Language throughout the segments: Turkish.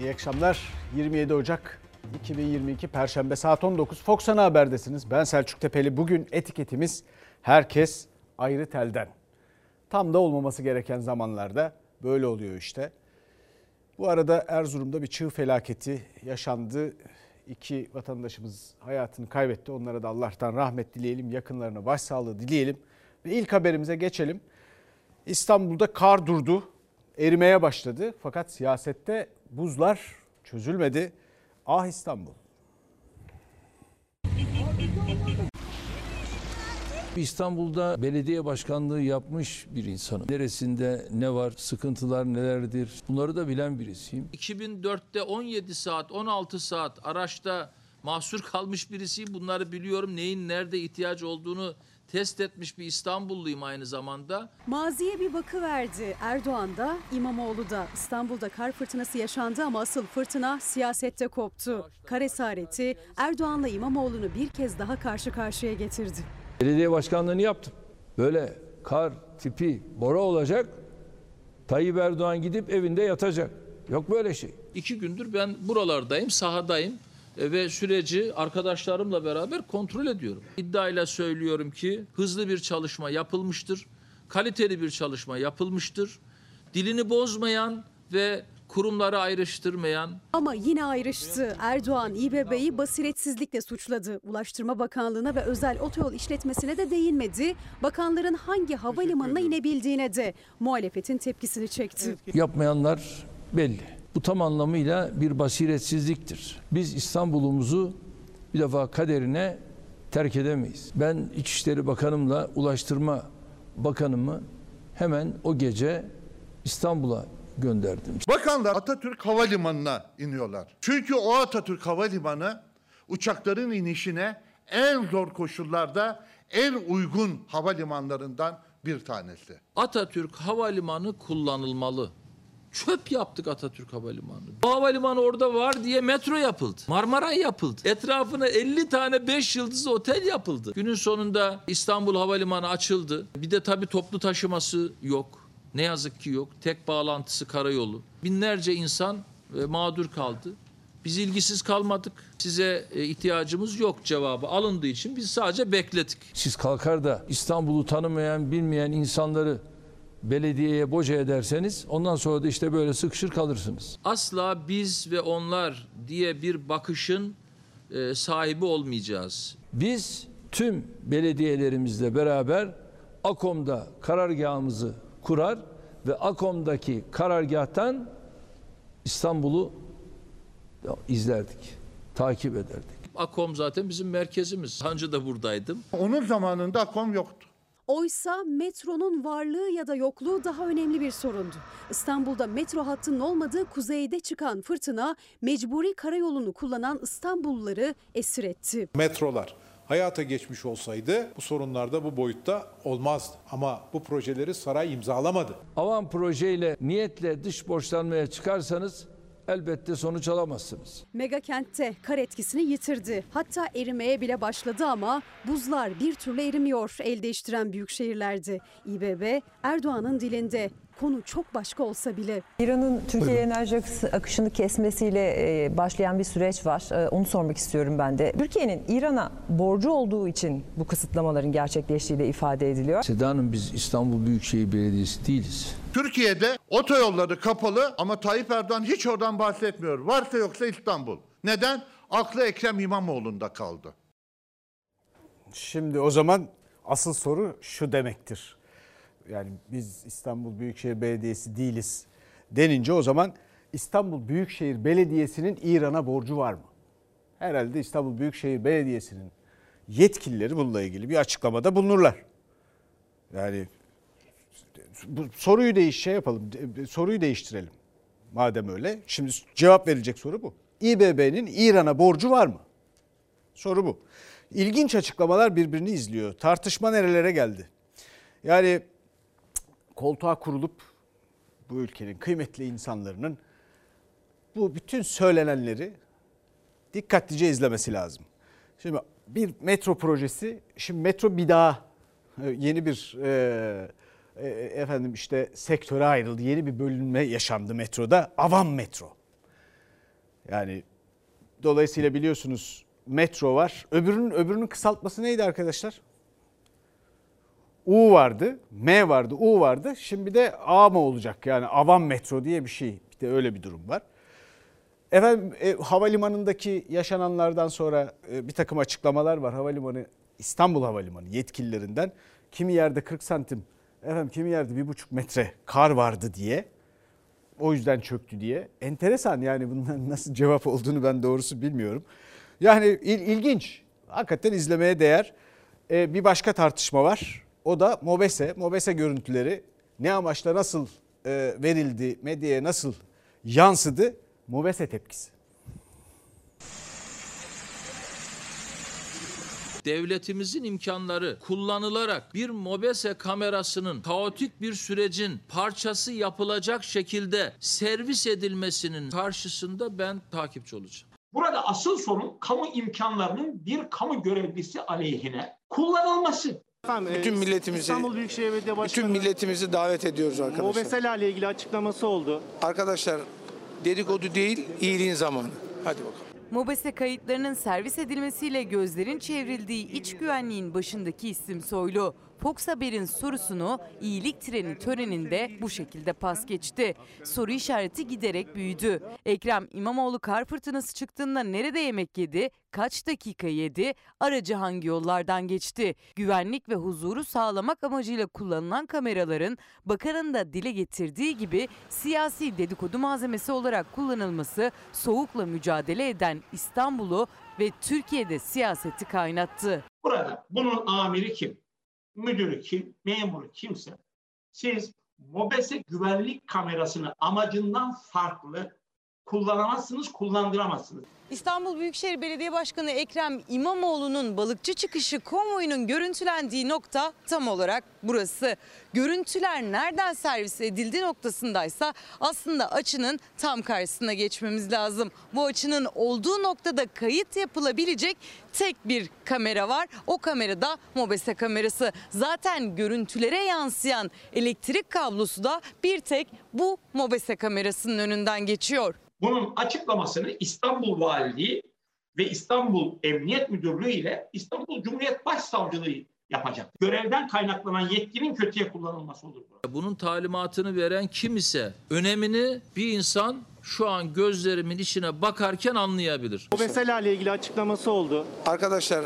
İyi akşamlar. 27 Ocak 2022 Perşembe saat 19 Fox Ana Haber'desiniz. Ben Selçuk Tepeli. Bugün etiketimiz herkes ayrı telden. Tam da olmaması gereken zamanlarda böyle oluyor işte. Bu arada Erzurum'da bir çığ felaketi yaşandı. İki vatandaşımız hayatını kaybetti. Onlara da Allah'tan rahmet dileyelim, yakınlarına başsağlığı dileyelim. Ve ilk haberimize geçelim. İstanbul'da kar durdu, erimeye başladı. Fakat siyasette buzlar çözülmedi. Ah İstanbul. İstanbul'da belediye başkanlığı yapmış bir insanım. Neresinde ne var, sıkıntılar nelerdir bunları da bilen birisiyim. 2004'te 17 saat, 16 saat araçta mahsur kalmış birisiyim. Bunları biliyorum. Neyin nerede ihtiyacı olduğunu test etmiş bir İstanbulluyum aynı zamanda. Maziye bir bakıverdi. Erdoğan da İmamoğlu da İstanbul'da kar fırtınası yaşandı ama asıl fırtına siyasette koptu. Kar esareti Erdoğan'la İmamoğlu'nu bir kez daha karşı karşıya getirdi. Belediye başkanlığını yaptım. Böyle kar tipi bora olacak. Tayyip Erdoğan gidip evinde yatacak. Yok böyle şey. İki gündür ben buralardayım, sahadayım ve süreci arkadaşlarımla beraber kontrol ediyorum. İddiayla söylüyorum ki hızlı bir çalışma yapılmıştır, kaliteli bir çalışma yapılmıştır. Dilini bozmayan ve kurumları ayrıştırmayan, Ama yine ayrıştı. Erdoğan İBB'yi basiretsizlikle suçladı. Ulaştırma Bakanlığı'na ve özel otoyol işletmesine de değinmedi. Bakanların hangi havalimanına inebildiğine de muhalefetin tepkisini çekti. Yapmayanlar belli. Bu tam anlamıyla bir basiretsizliktir. Biz İstanbul'umuzu bir defa kaderine terk edemeyiz. Ben İçişleri Bakanımla Ulaştırma Bakanımı hemen o gece İstanbul'a gönderdim. Bakanlar Atatürk Havalimanı'na iniyorlar. Çünkü o Atatürk Havalimanı uçakların inişine en zor koşullarda en uygun havalimanlarından bir tanesi. Atatürk Havalimanı kullanılmalı. Çöp yaptık Atatürk Havalimanı. Bu havalimanı orada var diye metro yapıldı. Marmaray yapıldı. Etrafına 50 tane 5 yıldızlı otel yapıldı. Günün sonunda İstanbul Havalimanı açıldı. Bir de tabii toplu taşıması yok. Ne yazık ki yok. Tek bağlantısı karayolu. Binlerce insan e, mağdur kaldı. Biz ilgisiz kalmadık. Size e, ihtiyacımız yok cevabı alındığı için biz sadece bekledik. Siz kalkar da İstanbul'u tanımayan, bilmeyen insanları belediyeye boca ederseniz ondan sonra da işte böyle sıkışır kalırsınız. asla biz ve onlar diye bir bakışın e, sahibi olmayacağız. Biz tüm belediyelerimizle beraber AKOM'da karargahımızı kurar ve AKOM'daki karargahtan İstanbul'u izlerdik, takip ederdik. Akom zaten bizim merkezimiz. Önce de buradaydım. Onun zamanında AKOM yoktu. Oysa metronun varlığı ya da yokluğu daha önemli bir sorundu. İstanbul'da metro hattının olmadığı kuzeyde çıkan fırtına mecburi karayolunu kullanan İstanbulluları esir etti. metrolar hayata geçmiş olsaydı bu sorunlar da bu boyutta olmazdı. Ama bu projeleri saray imzalamadı. Avan projeyle niyetle dış borçlanmaya çıkarsanız elbette sonuç alamazsınız. Mega kentte kar etkisini yitirdi. Hatta erimeye bile başladı ama buzlar bir türlü erimiyor el değiştiren büyük şehirlerde. İBB Erdoğan'ın dilinde konu çok başka olsa bile. İran'ın Türkiye enerji akışı- akışını kesmesiyle başlayan bir süreç var. Onu sormak istiyorum ben de. Türkiye'nin İran'a borcu olduğu için bu kısıtlamaların gerçekleştiği de ifade ediliyor. Seda Hanım biz İstanbul Büyükşehir Belediyesi değiliz. Türkiye'de otoyolları kapalı ama Tayyip Erdoğan hiç oradan bahsetmiyor. Varsa yoksa İstanbul. Neden? Aklı Ekrem İmamoğlu'nda kaldı. Şimdi o zaman asıl soru şu demektir. Yani biz İstanbul Büyükşehir Belediyesi değiliz denince o zaman İstanbul Büyükşehir Belediyesi'nin İran'a borcu var mı? Herhalde İstanbul Büyükşehir Belediyesi'nin yetkilileri bununla ilgili bir açıklamada bulunurlar. Yani bu soruyu değiş şey yapalım. Soruyu değiştirelim. Madem öyle. Şimdi cevap verilecek soru bu. İBB'nin İran'a borcu var mı? Soru bu. İlginç açıklamalar birbirini izliyor. Tartışma nerelere geldi? Yani koltuğa kurulup bu ülkenin kıymetli insanlarının bu bütün söylenenleri dikkatlice izlemesi lazım. Şimdi bir metro projesi, şimdi metro bir daha e, yeni bir e, e, efendim işte sektöre ayrıldı. Yeni bir bölünme yaşandı metroda. Avam metro. Yani dolayısıyla biliyorsunuz metro var. Öbürünün öbürünün kısaltması neydi arkadaşlar? U vardı, M vardı, U vardı. Şimdi de A mı olacak? Yani avam metro diye bir şey. Bir de öyle bir durum var. Efendim e, havalimanındaki yaşananlardan sonra e, bir takım açıklamalar var. Havalimanı İstanbul Havalimanı yetkililerinden kimi yerde 40 santim, efendim kimi yerde bir buçuk metre kar vardı diye. O yüzden çöktü diye. Enteresan yani bunların nasıl cevap olduğunu ben doğrusu bilmiyorum. Yani il, ilginç. Hakikaten izlemeye değer. E, bir başka tartışma var. O da MOBESE. MOBESE görüntüleri ne amaçla nasıl e, verildi, medyaya nasıl yansıdı? MOBESE tepkisi. devletimizin imkanları kullanılarak bir mobese kamerasının kaotik bir sürecin parçası yapılacak şekilde servis edilmesinin karşısında ben takipçi olacağım. Burada asıl sorun kamu imkanlarının bir kamu görevlisi aleyhine kullanılması. Efendim, Bütün e, milletimizi- İstanbul Büyükşehir Belediye Bütün Başkanı milletimizi davet ediyoruz arkadaşlar. Mobesela ile ilgili açıklaması oldu. Arkadaşlar dedikodu değil, iyiliğin zamanı. Hadi bakalım. Mobese kayıtlarının servis edilmesiyle gözlerin çevrildiği iç güvenliğin başındaki isim Soylu. Fox Haber'in sorusunu iyilik treni töreninde bu şekilde pas geçti. Soru işareti giderek büyüdü. Ekrem İmamoğlu kar fırtınası çıktığında nerede yemek yedi, kaç dakika yedi, aracı hangi yollardan geçti? Güvenlik ve huzuru sağlamak amacıyla kullanılan kameraların bakanın da dile getirdiği gibi siyasi dedikodu malzemesi olarak kullanılması soğukla mücadele eden İstanbul'u ve Türkiye'de siyaseti kaynattı. Burada bunun amiri kim? Müdürü kim? Memuru kimse. Siz MOBESE güvenlik kamerasını amacından farklı kullanamazsınız, kullandıramazsınız. İstanbul Büyükşehir Belediye Başkanı Ekrem İmamoğlu'nun balıkçı çıkışı konvoyunun görüntülendiği nokta tam olarak burası. Görüntüler nereden servis edildi noktasındaysa aslında açının tam karşısına geçmemiz lazım. Bu açının olduğu noktada kayıt yapılabilecek tek bir kamera var. O kamera da MOBESE kamerası. Zaten görüntülere yansıyan elektrik kablosu da bir tek bu MOBESE kamerasının önünden geçiyor. Bunun açıklamasını İstanbul Valiliği ve İstanbul Emniyet Müdürlüğü ile İstanbul Cumhuriyet Başsavcılığı yapacak. Görevden kaynaklanan yetkinin kötüye kullanılması olur. bu. Bunun talimatını veren kim ise önemini bir insan şu an gözlerimin içine bakarken anlayabilir. Mobesela ile ilgili açıklaması oldu. Arkadaşlar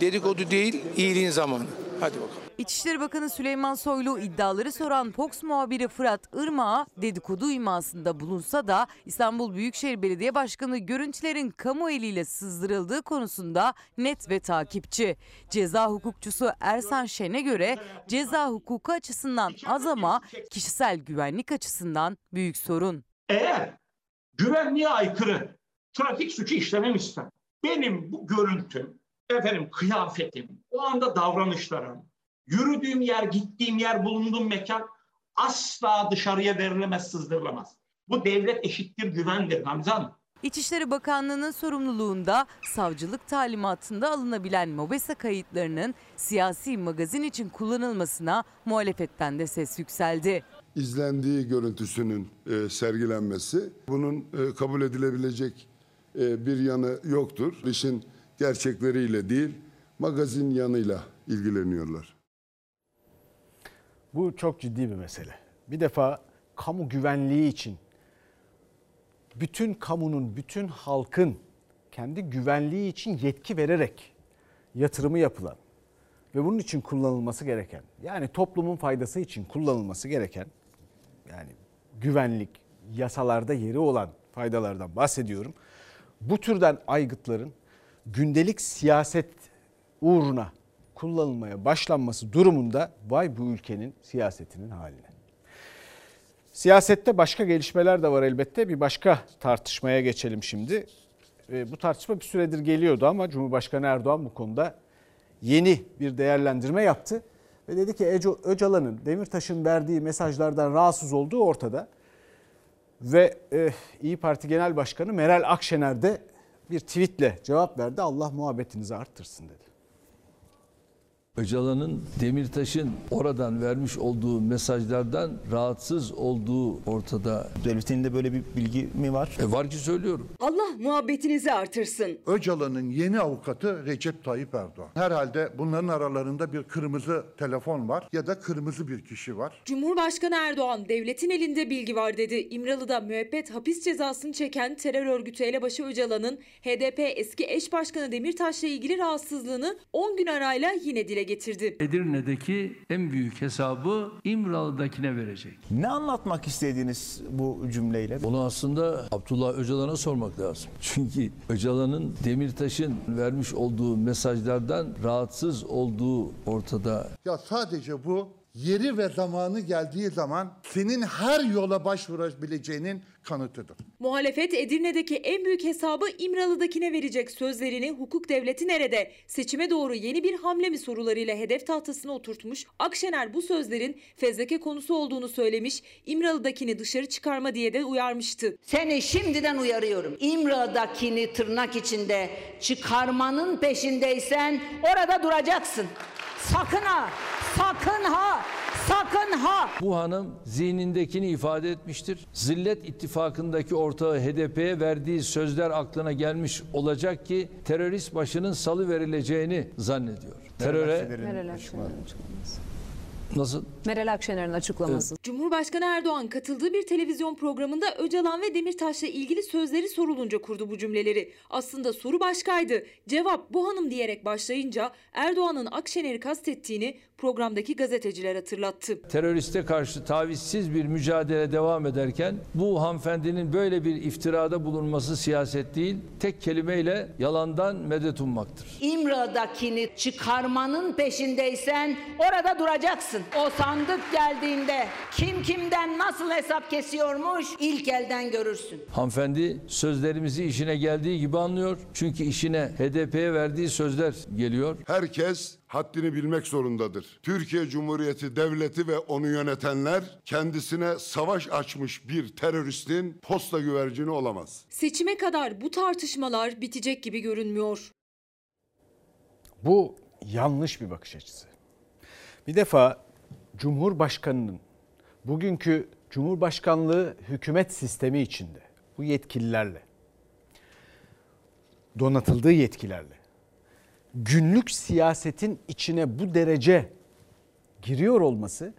dedikodu değil, iyiliğin zamanı. Hadi bakalım. İçişleri Bakanı Süleyman Soylu iddiaları soran Fox muhabiri Fırat Irmak'a dedikodu imasında bulunsa da İstanbul Büyükşehir Belediye Başkanı görüntülerin kamu eliyle sızdırıldığı konusunda net ve takipçi. Ceza hukukçusu Ersan Şen'e göre ceza hukuku açısından az ama kişisel güvenlik açısından büyük sorun. Eğer güvenliğe aykırı trafik suçu işlememişsem benim bu görüntüm, efendim kıyafetim, o anda davranışlarım, yürüdüğüm yer, gittiğim yer, bulunduğum mekan asla dışarıya verilemez, sızdırılamaz. Bu devlet eşittir güvendir Gamze Hanım. İçişleri Bakanlığı'nın sorumluluğunda savcılık talimatında alınabilen MOBESE kayıtlarının siyasi magazin için kullanılmasına muhalefetten de ses yükseldi. izlendiği görüntüsünün e, sergilenmesi bunun e, kabul edilebilecek e, bir yanı yoktur. İşin gerçekleriyle değil magazin yanıyla ilgileniyorlar. Bu çok ciddi bir mesele. Bir defa kamu güvenliği için bütün kamunun, bütün halkın kendi güvenliği için yetki vererek yatırımı yapılan ve bunun için kullanılması gereken yani toplumun faydası için kullanılması gereken yani güvenlik yasalarda yeri olan faydalardan bahsediyorum. Bu türden aygıtların gündelik siyaset uğruna kullanılmaya başlanması durumunda vay bu ülkenin siyasetinin haline. Siyasette başka gelişmeler de var elbette. Bir başka tartışmaya geçelim şimdi. E, bu tartışma bir süredir geliyordu ama Cumhurbaşkanı Erdoğan bu konuda yeni bir değerlendirme yaptı. Ve dedi ki Eco- Öcalan'ın, Demirtaş'ın verdiği mesajlardan rahatsız olduğu ortada. Ve e, İyi Parti Genel Başkanı Meral Akşener de bir tweetle cevap verdi. Allah muhabbetinizi arttırsın dedi. Öcalan'ın Demirtaş'ın oradan vermiş olduğu mesajlardan rahatsız olduğu ortada. Devletin de böyle bir bilgi mi var? E var ki söylüyorum. Allah muhabbetinizi artırsın. Öcalan'ın yeni avukatı Recep Tayyip Erdoğan. Herhalde bunların aralarında bir kırmızı telefon var ya da kırmızı bir kişi var. Cumhurbaşkanı Erdoğan devletin elinde bilgi var dedi. İmralı'da müebbet hapis cezasını çeken terör örgütü elebaşı Öcalan'ın HDP eski eş başkanı Demirtaş'la ilgili rahatsızlığını 10 gün arayla yine dile getirdi. Edirne'deki en büyük hesabı İmralı'dakine verecek. Ne anlatmak istediğiniz bu cümleyle? Bunu aslında Abdullah Öcalan'a sormak lazım. Çünkü Öcalan'ın Demirtaş'ın vermiş olduğu mesajlardan rahatsız olduğu ortada. Ya sadece bu yeri ve zamanı geldiği zaman senin her yola başvurabileceğinin kanıtıdır. Muhalefet Edirne'deki en büyük hesabı İmralı'dakine verecek sözlerini hukuk devleti nerede? Seçime doğru yeni bir hamle mi sorularıyla hedef tahtasına oturtmuş. Akşener bu sözlerin fezleke konusu olduğunu söylemiş. İmralı'dakini dışarı çıkarma diye de uyarmıştı. Seni şimdiden uyarıyorum. İmra'dakini tırnak içinde çıkarmanın peşindeysen orada duracaksın. Sakın ha, sakın ha, sakın ha. Bu hanım zihnindekini ifade etmiştir. Zillet ittifakındaki ortağı HDP'ye verdiği sözler aklına gelmiş olacak ki terörist başının salı verileceğini zannediyor. Teröre açıklaması. Nasıl? Meral Akşener'in açıklaması. Cumhurbaşkanı Erdoğan katıldığı bir televizyon programında Öcalan ve Demirtaş'la ilgili sözleri sorulunca kurdu bu cümleleri. Aslında soru başkaydı. Cevap bu hanım diyerek başlayınca Erdoğan'ın Akşener'i kastettiğini programdaki gazeteciler hatırlattı. Teröriste karşı tavizsiz bir mücadele devam ederken bu hanımefendinin böyle bir iftirada bulunması siyaset değil, tek kelimeyle yalandan medet ummaktır. İmra'dakini çıkarmanın peşindeysen orada duracaksın. O sandık geldiğinde kim kimden nasıl hesap kesiyormuş ilk elden görürsün. Hanımefendi sözlerimizi işine geldiği gibi anlıyor. Çünkü işine HDP'ye verdiği sözler geliyor. Herkes haddini bilmek zorundadır. Türkiye Cumhuriyeti Devleti ve onu yönetenler kendisine savaş açmış bir teröristin posta güvercini olamaz. Seçime kadar bu tartışmalar bitecek gibi görünmüyor. Bu yanlış bir bakış açısı. Bir defa Cumhurbaşkanının bugünkü Cumhurbaşkanlığı hükümet sistemi içinde bu yetkililerle donatıldığı yetkilerle günlük siyasetin içine bu derece giriyor olması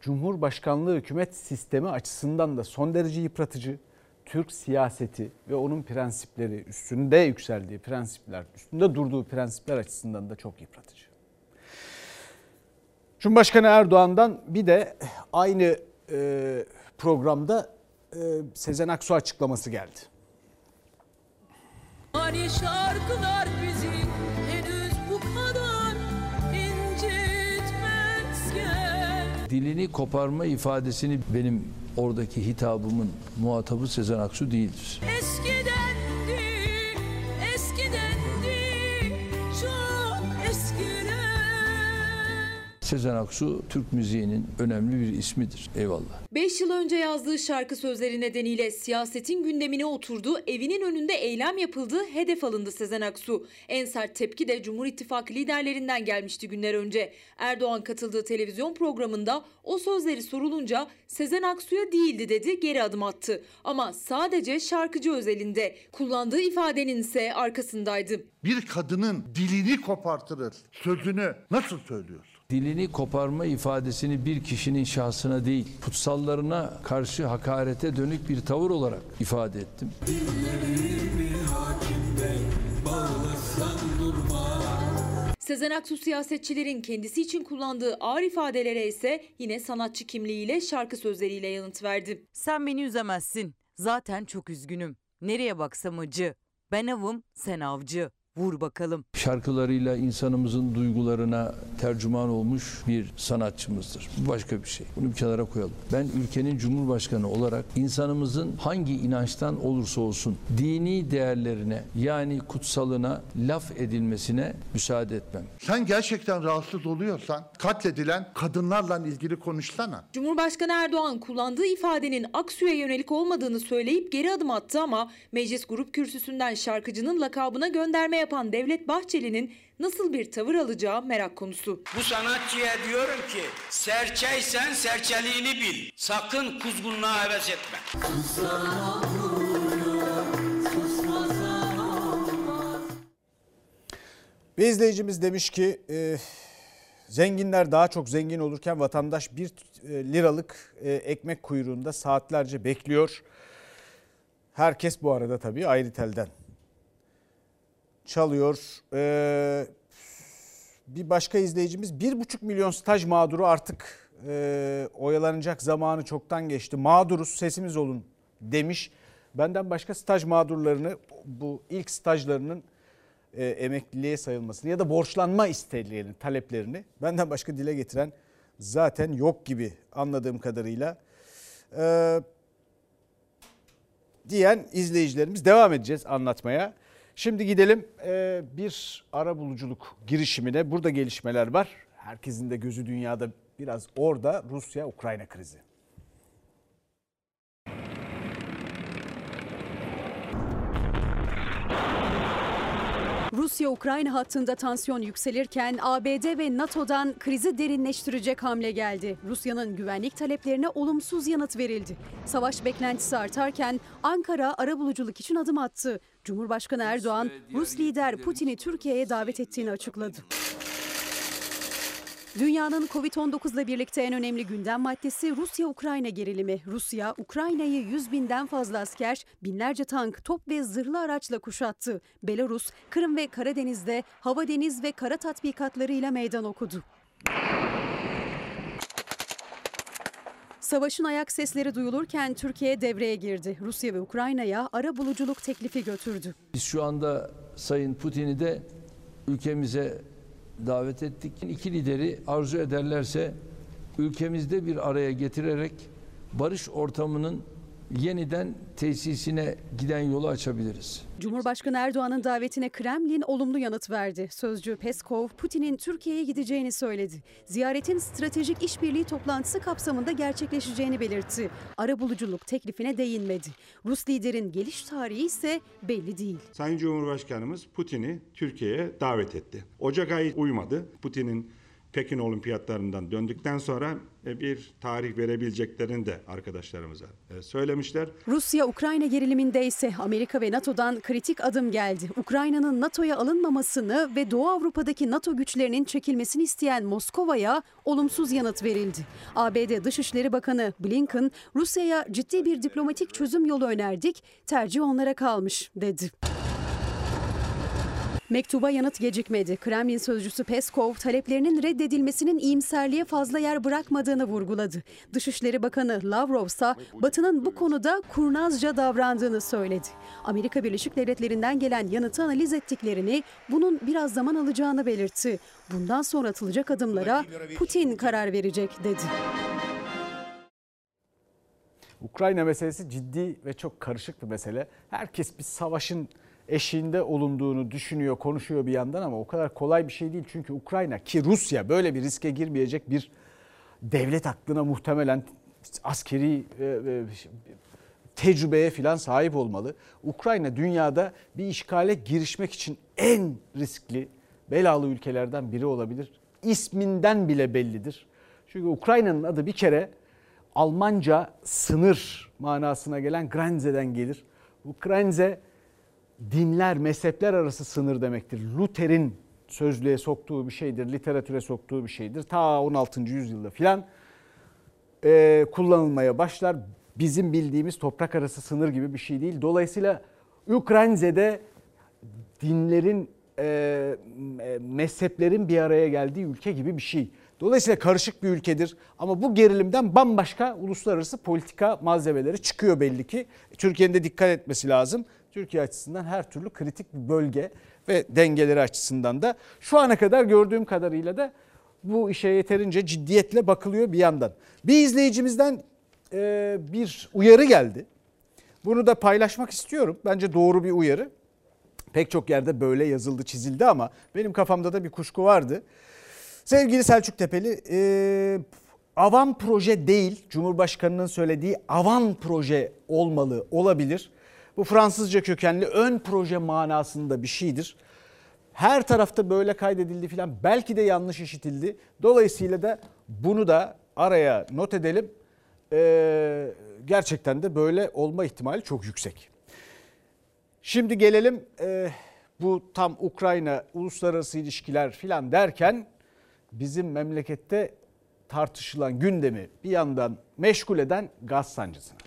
Cumhurbaşkanlığı hükümet sistemi açısından da son derece yıpratıcı. Türk siyaseti ve onun prensipleri, üstünde yükseldiği prensipler, üstünde durduğu prensipler açısından da çok yıpratıcı. Cumhurbaşkanı Erdoğan'dan bir de aynı e, programda e, Sezen Aksu açıklaması geldi. Hani şarkılar bizi Dilini koparma ifadesini benim oradaki hitabımın muhatabı Sezen Aksu değildir. Eskidendi, Sezen Aksu Türk müziğinin önemli bir ismidir. Eyvallah. 5 yıl önce yazdığı şarkı sözleri nedeniyle siyasetin gündemine oturdu, evinin önünde eylem yapıldı, hedef alındı Sezen Aksu. En sert tepki de Cumhur İttifakı liderlerinden gelmişti günler önce. Erdoğan katıldığı televizyon programında o sözleri sorulunca Sezen Aksu'ya değildi dedi, geri adım attı. Ama sadece şarkıcı özelinde. Kullandığı ifadenin ise arkasındaydı. Bir kadının dilini kopartırır sözünü nasıl söylüyorsun? Dilini koparma ifadesini bir kişinin şahsına değil, kutsallarına karşı hakarete dönük bir tavır olarak ifade ettim. Sezen Aksu siyasetçilerin kendisi için kullandığı ağır ifadelere ise yine sanatçı kimliğiyle şarkı sözleriyle yanıt verdi. Sen beni üzemezsin. Zaten çok üzgünüm. Nereye baksam acı. Ben avım, sen avcı. Vur bakalım. Şarkılarıyla insanımızın duygularına tercüman olmuş bir sanatçımızdır. Bu başka bir şey. Bunu bir kenara koyalım. Ben ülkenin cumhurbaşkanı olarak insanımızın hangi inançtan olursa olsun dini değerlerine yani kutsalına laf edilmesine müsaade etmem. Sen gerçekten rahatsız oluyorsan katledilen kadınlarla ilgili konuşsana. Cumhurbaşkanı Erdoğan kullandığı ifadenin Aksu'ya yönelik olmadığını söyleyip geri adım attı ama meclis grup kürsüsünden şarkıcının lakabına gönderme yapan Devlet Bahçeli'nin nasıl bir tavır alacağı merak konusu. Bu sanatçıya diyorum ki serçeysen serçeliğini bil. Sakın kuzgunluğa heves etme. Bir izleyicimiz demiş ki e, zenginler daha çok zengin olurken vatandaş bir e, liralık e, ekmek kuyruğunda saatlerce bekliyor. Herkes bu arada tabii ayrı telden çalıyor. Ee, bir başka izleyicimiz bir buçuk milyon staj mağduru artık e, oyalanacak zamanı çoktan geçti. Mağduruz sesimiz olun demiş. Benden başka staj mağdurlarını bu ilk stajlarının e, emekliliğe sayılmasını ya da borçlanma isteklerini, taleplerini benden başka dile getiren zaten yok gibi anladığım kadarıyla. Ee, diyen izleyicilerimiz devam edeceğiz anlatmaya. Şimdi gidelim e, bir ara buluculuk girişimine. Burada gelişmeler var. Herkesin de gözü dünyada biraz orada Rusya-Ukrayna krizi. Rusya-Ukrayna hattında tansiyon yükselirken ABD ve NATO'dan krizi derinleştirecek hamle geldi. Rusya'nın güvenlik taleplerine olumsuz yanıt verildi. Savaş beklentisi artarken Ankara arabuluculuk için adım attı. Cumhurbaşkanı Erdoğan, Rus lider Putin'i Türkiye'ye davet ettiğini açıkladı. Dünyanın Covid-19 ile birlikte en önemli gündem maddesi Rusya-Ukrayna gerilimi. Rusya, Ukrayna'yı 100 binden fazla asker, binlerce tank, top ve zırhlı araçla kuşattı. Belarus, Kırım ve Karadeniz'de hava, deniz ve kara tatbikatlarıyla meydan okudu. Savaşın ayak sesleri duyulurken Türkiye devreye girdi. Rusya ve Ukrayna'ya ara buluculuk teklifi götürdü. Biz şu anda Sayın Putin'i de ülkemize davet ettik. İki lideri arzu ederlerse ülkemizde bir araya getirerek barış ortamının yeniden tesisine giden yolu açabiliriz. Cumhurbaşkanı Erdoğan'ın davetine Kremlin olumlu yanıt verdi. Sözcü Peskov, Putin'in Türkiye'ye gideceğini söyledi. Ziyaretin stratejik işbirliği toplantısı kapsamında gerçekleşeceğini belirtti. Arabuluculuk teklifine değinmedi. Rus liderin geliş tarihi ise belli değil. Sayın Cumhurbaşkanımız Putin'i Türkiye'ye davet etti. Ocak ayı uymadı. Putin'in Pekin olimpiyatlarından döndükten sonra e, bir tarih verebileceklerini de arkadaşlarımıza e, söylemişler. Rusya-Ukrayna geriliminde ise Amerika ve NATO'dan kritik adım geldi. Ukrayna'nın NATO'ya alınmamasını ve Doğu Avrupa'daki NATO güçlerinin çekilmesini isteyen Moskova'ya olumsuz yanıt verildi. ABD Dışişleri Bakanı Blinken, Rusya'ya ciddi bir diplomatik çözüm yolu önerdik, tercih onlara kalmış dedi. Mektuba yanıt gecikmedi. Kremlin sözcüsü Peskov taleplerinin reddedilmesinin iyimserliğe fazla yer bırakmadığını vurguladı. Dışişleri Bakanı Lavrov ise Batı'nın bu konuda kurnazca davrandığını söyledi. Amerika Birleşik Devletleri'nden gelen yanıtı analiz ettiklerini, bunun biraz zaman alacağını belirtti. Bundan sonra atılacak adımlara Putin karar verecek dedi. Ukrayna meselesi ciddi ve çok karışık bir mesele. Herkes bir savaşın eşiğinde olunduğunu düşünüyor, konuşuyor bir yandan ama o kadar kolay bir şey değil. Çünkü Ukrayna ki Rusya böyle bir riske girmeyecek bir devlet aklına muhtemelen askeri e, e, tecrübeye falan sahip olmalı. Ukrayna dünyada bir işgale girişmek için en riskli belalı ülkelerden biri olabilir. İsminden bile bellidir. Çünkü Ukrayna'nın adı bir kere Almanca sınır manasına gelen Grenze'den gelir. Bu Grenze dinler, mezhepler arası sınır demektir. Luther'in sözlüğe soktuğu bir şeydir, literatüre soktuğu bir şeydir. Ta 16. yüzyılda filan e, kullanılmaya başlar. Bizim bildiğimiz toprak arası sınır gibi bir şey değil. Dolayısıyla Ukrayna'da dinlerin, e, mezheplerin bir araya geldiği ülke gibi bir şey. Dolayısıyla karışık bir ülkedir ama bu gerilimden bambaşka uluslararası politika malzemeleri çıkıyor belli ki. Türkiye'nin de dikkat etmesi lazım. Türkiye açısından her türlü kritik bir bölge ve dengeleri açısından da şu ana kadar gördüğüm kadarıyla da bu işe yeterince ciddiyetle bakılıyor bir yandan. Bir izleyicimizden e, bir uyarı geldi. Bunu da paylaşmak istiyorum. Bence doğru bir uyarı. Pek çok yerde böyle yazıldı çizildi ama benim kafamda da bir kuşku vardı. Sevgili Selçuk Tepeli, e, avan proje değil, Cumhurbaşkanı'nın söylediği avan proje olmalı, olabilir. Bu Fransızca kökenli ön proje manasında bir şeydir. Her tarafta böyle kaydedildi filan. Belki de yanlış işitildi. Dolayısıyla da bunu da araya not edelim. Ee, gerçekten de böyle olma ihtimali çok yüksek. Şimdi gelelim e, bu tam Ukrayna uluslararası ilişkiler filan derken bizim memlekette tartışılan gündemi bir yandan meşgul eden gaz sancısına.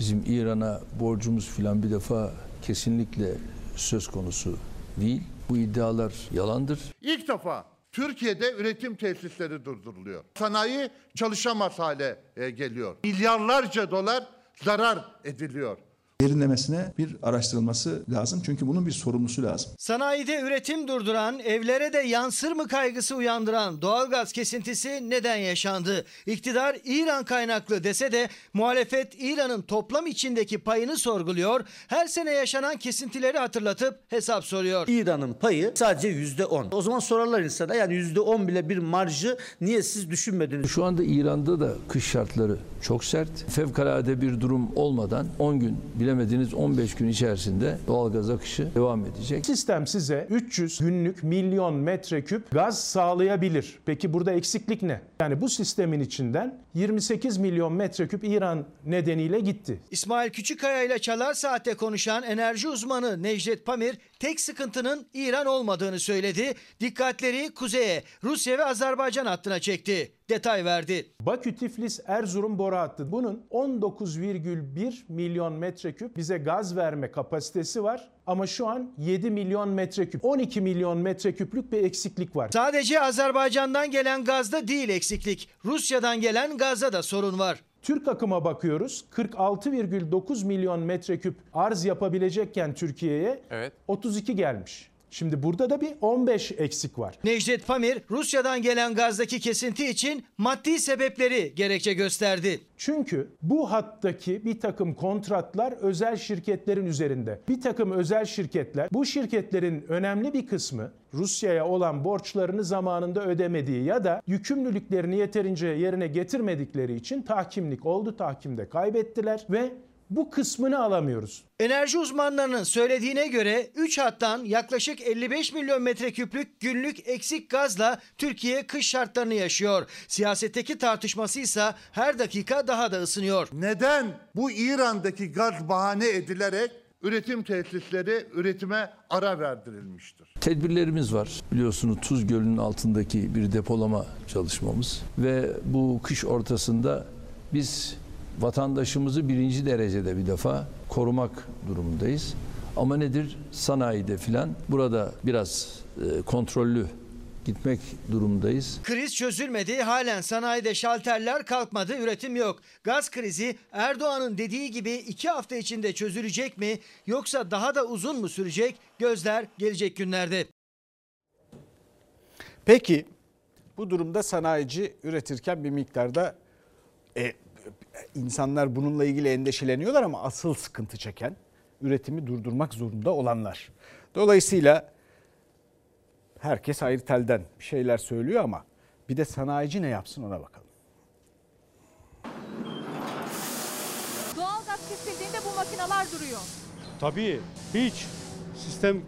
Bizim İran'a borcumuz filan bir defa kesinlikle söz konusu değil. Bu iddialar yalandır. İlk defa Türkiye'de üretim tesisleri durduruluyor. Sanayi çalışamaz hale e, geliyor. Milyarlarca dolar zarar ediliyor. Derinlemesine bir araştırılması lazım çünkü bunun bir sorumlusu lazım. Sanayide üretim durduran, evlere de yansır mı kaygısı uyandıran doğalgaz kesintisi neden yaşandı? İktidar İran kaynaklı dese de muhalefet İran'ın toplam içindeki payını sorguluyor. Her sene yaşanan kesintileri hatırlatıp hesap soruyor. İran'ın payı sadece yüzde on. O zaman sorarlar insana yani yüzde on bile bir marjı niye siz düşünmediniz? Şu anda İran'da da kış şartları çok sert. Fevkalade bir durum olmadan 10 gün bilemediniz 15 gün içerisinde doğalgaz akışı devam edecek. Sistem size 300 günlük milyon metreküp gaz sağlayabilir. Peki burada eksiklik ne? Yani bu sistemin içinden 28 milyon metreküp İran nedeniyle gitti. İsmail Küçükkaya ile Çalar Saat'te konuşan enerji uzmanı Necdet Pamir tek sıkıntının İran olmadığını söyledi. Dikkatleri kuzeye, Rusya ve Azerbaycan hattına çekti. Detay verdi. Bakü, Tiflis, Erzurum boru hattı. Bunun 19,1 milyon metreküp bize gaz verme kapasitesi var. Ama şu an 7 milyon metreküp, 12 milyon metreküplük bir eksiklik var. Sadece Azerbaycan'dan gelen gazda değil eksiklik. Rusya'dan gelen gazda da sorun var. Türk akıma bakıyoruz. 46,9 milyon metreküp arz yapabilecekken Türkiye'ye Evet. 32 gelmiş. Şimdi burada da bir 15 eksik var. Necdet Pamir Rusya'dan gelen gazdaki kesinti için maddi sebepleri gerekçe gösterdi. Çünkü bu hattaki bir takım kontratlar özel şirketlerin üzerinde. Bir takım özel şirketler bu şirketlerin önemli bir kısmı Rusya'ya olan borçlarını zamanında ödemediği ya da yükümlülüklerini yeterince yerine getirmedikleri için tahkimlik oldu. Tahkimde kaybettiler ve bu kısmını alamıyoruz. Enerji uzmanlarının söylediğine göre 3 hattan yaklaşık 55 milyon metreküplük günlük eksik gazla Türkiye kış şartlarını yaşıyor. Siyasetteki tartışması ise her dakika daha da ısınıyor. Neden bu İran'daki gaz bahane edilerek üretim tesisleri üretime ara verdirilmiştir? Tedbirlerimiz var. Biliyorsunuz Tuz Gölü'nün altındaki bir depolama çalışmamız ve bu kış ortasında biz vatandaşımızı birinci derecede bir defa korumak durumundayız. Ama nedir? Sanayide filan burada biraz e, kontrollü gitmek durumundayız. Kriz çözülmedi. Halen sanayide şalterler kalkmadı. Üretim yok. Gaz krizi Erdoğan'ın dediği gibi iki hafta içinde çözülecek mi? Yoksa daha da uzun mu sürecek? Gözler gelecek günlerde. Peki bu durumda sanayici üretirken bir miktarda e, insanlar bununla ilgili endişeleniyorlar ama asıl sıkıntı çeken üretimi durdurmak zorunda olanlar. Dolayısıyla herkes ayrı telden bir şeyler söylüyor ama bir de sanayici ne yapsın ona bakalım. Doğalgaz kesildiğinde bu makineler duruyor. Tabii hiç sistem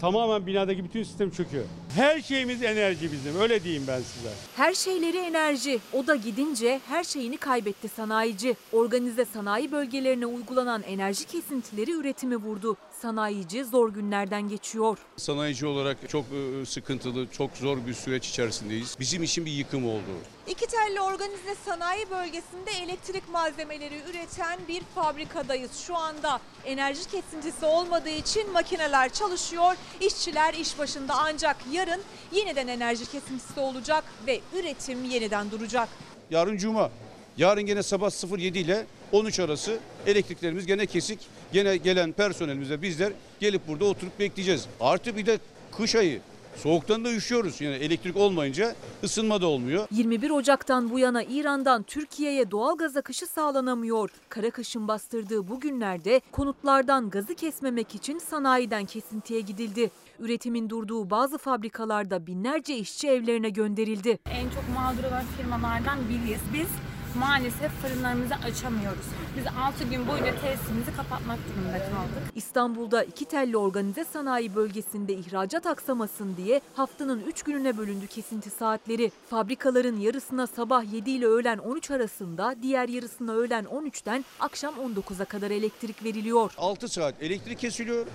tamamen binadaki bütün sistem çöküyor. Her şeyimiz enerji bizim öyle diyeyim ben size. Her şeyleri enerji. O da gidince her şeyini kaybetti sanayici. Organize sanayi bölgelerine uygulanan enerji kesintileri üretimi vurdu. Sanayici zor günlerden geçiyor. Sanayici olarak çok e, sıkıntılı, çok zor bir süreç içerisindeyiz. Bizim için bir yıkım oldu. İki telli organize sanayi bölgesinde elektrik malzemeleri üreten bir fabrikadayız. Şu anda enerji kesintisi olmadığı için makineler çalışıyor. İşçiler iş başında ancak yarın yeniden enerji kesintisi olacak ve üretim yeniden duracak. Yarın Cuma. Yarın gene sabah 07 ile 13 arası elektriklerimiz gene kesik. Gene gelen personelimize bizler gelip burada oturup bekleyeceğiz. Artı bir de kış ayı. Soğuktan da üşüyoruz. Yani elektrik olmayınca ısınma da olmuyor. 21 Ocak'tan bu yana İran'dan Türkiye'ye doğal gaz akışı sağlanamıyor. Kara kışın bastırdığı bu günlerde konutlardan gazı kesmemek için sanayiden kesintiye gidildi. Üretimin durduğu bazı fabrikalarda binlerce işçi evlerine gönderildi. En çok mağdur olan firmalardan biriyiz. Biz maalesef fırınlarımızı açamıyoruz. Biz 6 gün boyunca tesisimizi kapatmak durumunda kaldık. İstanbul'da iki telli organize sanayi bölgesinde ihracat aksamasın diye haftanın 3 gününe bölündü kesinti saatleri. Fabrikaların yarısına sabah 7 ile öğlen 13 arasında, diğer yarısına öğlen 13'ten akşam 19'a kadar elektrik veriliyor. 6 saat elektrik kesiliyor.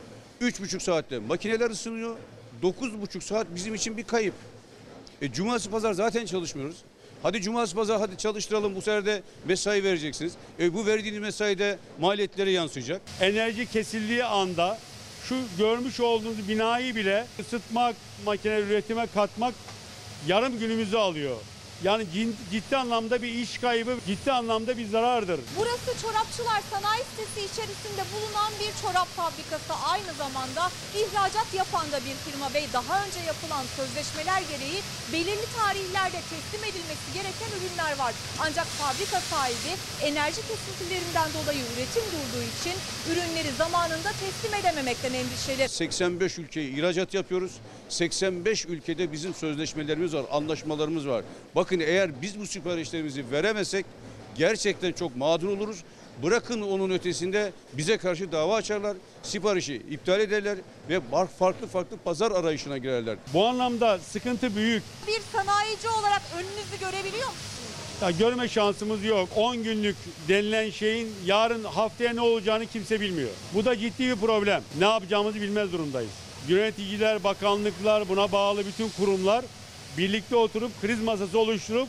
3,5 saatte makineler ısınıyor. 9,5 saat bizim için bir kayıp. E, cumartesi pazar zaten çalışmıyoruz. Hadi cumartesi pazar hadi çalıştıralım bu sefer de mesai vereceksiniz. E, bu verdiğiniz mesai de maliyetlere yansıyacak. Enerji kesildiği anda şu görmüş olduğunuz binayı bile ısıtmak, makine üretime katmak yarım günümüzü alıyor. Yani ciddi anlamda bir iş kaybı, ciddi anlamda bir zarardır. Burası Çorapçılar Sanayi Sitesi içerisinde bulunan bir çorap fabrikası. Aynı zamanda ihracat yapan da bir firma ve daha önce yapılan sözleşmeler gereği belirli tarihlerde teslim edilmesi gereken ürünler var. Ancak fabrika sahibi enerji kesintilerinden dolayı üretim durduğu için ürünleri zamanında teslim edememekten endişeli. 85 ülkeye ihracat yapıyoruz. 85 ülkede bizim sözleşmelerimiz var, anlaşmalarımız var. Bakın eğer biz bu siparişlerimizi veremezsek gerçekten çok mağdur oluruz. Bırakın onun ötesinde bize karşı dava açarlar, siparişi iptal ederler ve farklı farklı pazar arayışına girerler. Bu anlamda sıkıntı büyük. Bir sanayici olarak önünüzü görebiliyor musunuz? Ya görme şansımız yok. 10 günlük denilen şeyin yarın haftaya ne olacağını kimse bilmiyor. Bu da ciddi bir problem. Ne yapacağımızı bilmez durumdayız. Yöneticiler, bakanlıklar, buna bağlı bütün kurumlar birlikte oturup kriz masası oluşturup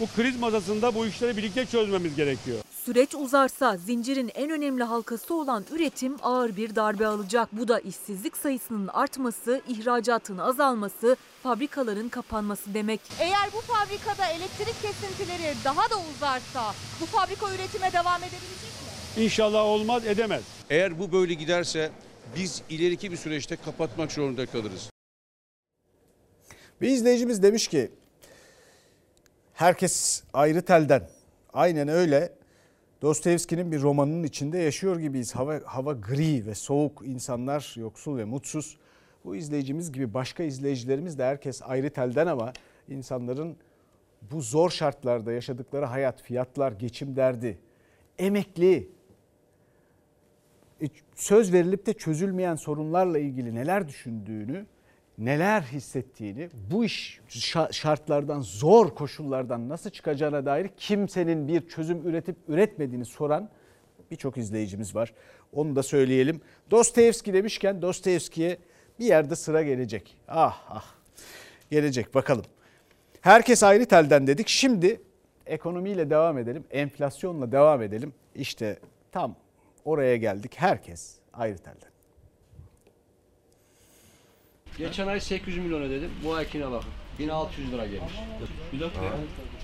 bu kriz masasında bu işleri birlikte çözmemiz gerekiyor. Süreç uzarsa zincirin en önemli halkası olan üretim ağır bir darbe alacak. Bu da işsizlik sayısının artması, ihracatın azalması, fabrikaların kapanması demek. Eğer bu fabrikada elektrik kesintileri daha da uzarsa bu fabrika üretime devam edebilecek mi? İnşallah olmaz edemez. Eğer bu böyle giderse biz ileriki bir süreçte kapatmak zorunda kalırız. Bir izleyicimiz demiş ki herkes ayrı telden. Aynen öyle. Dostoyevski'nin bir romanının içinde yaşıyor gibiyiz. Hava, hava gri ve soğuk, insanlar yoksul ve mutsuz. Bu izleyicimiz gibi başka izleyicilerimiz de herkes ayrı telden ama insanların bu zor şartlarda yaşadıkları hayat, fiyatlar, geçim derdi, emekli, e, söz verilip de çözülmeyen sorunlarla ilgili neler düşündüğünü, neler hissettiğini, bu iş şa- şartlardan, zor koşullardan nasıl çıkacağına dair kimsenin bir çözüm üretip üretmediğini soran birçok izleyicimiz var. Onu da söyleyelim. Dostoyevski demişken Dostoyevski'ye bir yerde sıra gelecek. Ah ah gelecek bakalım. Herkes ayrı telden dedik. Şimdi ekonomiyle devam edelim. Enflasyonla devam edelim. İşte tam oraya geldik. Herkes ayrı telden. Geçen ay 800 milyon ödedim. Bu aykine bakın. 1600 lira gelmiş. Bir dakika ya.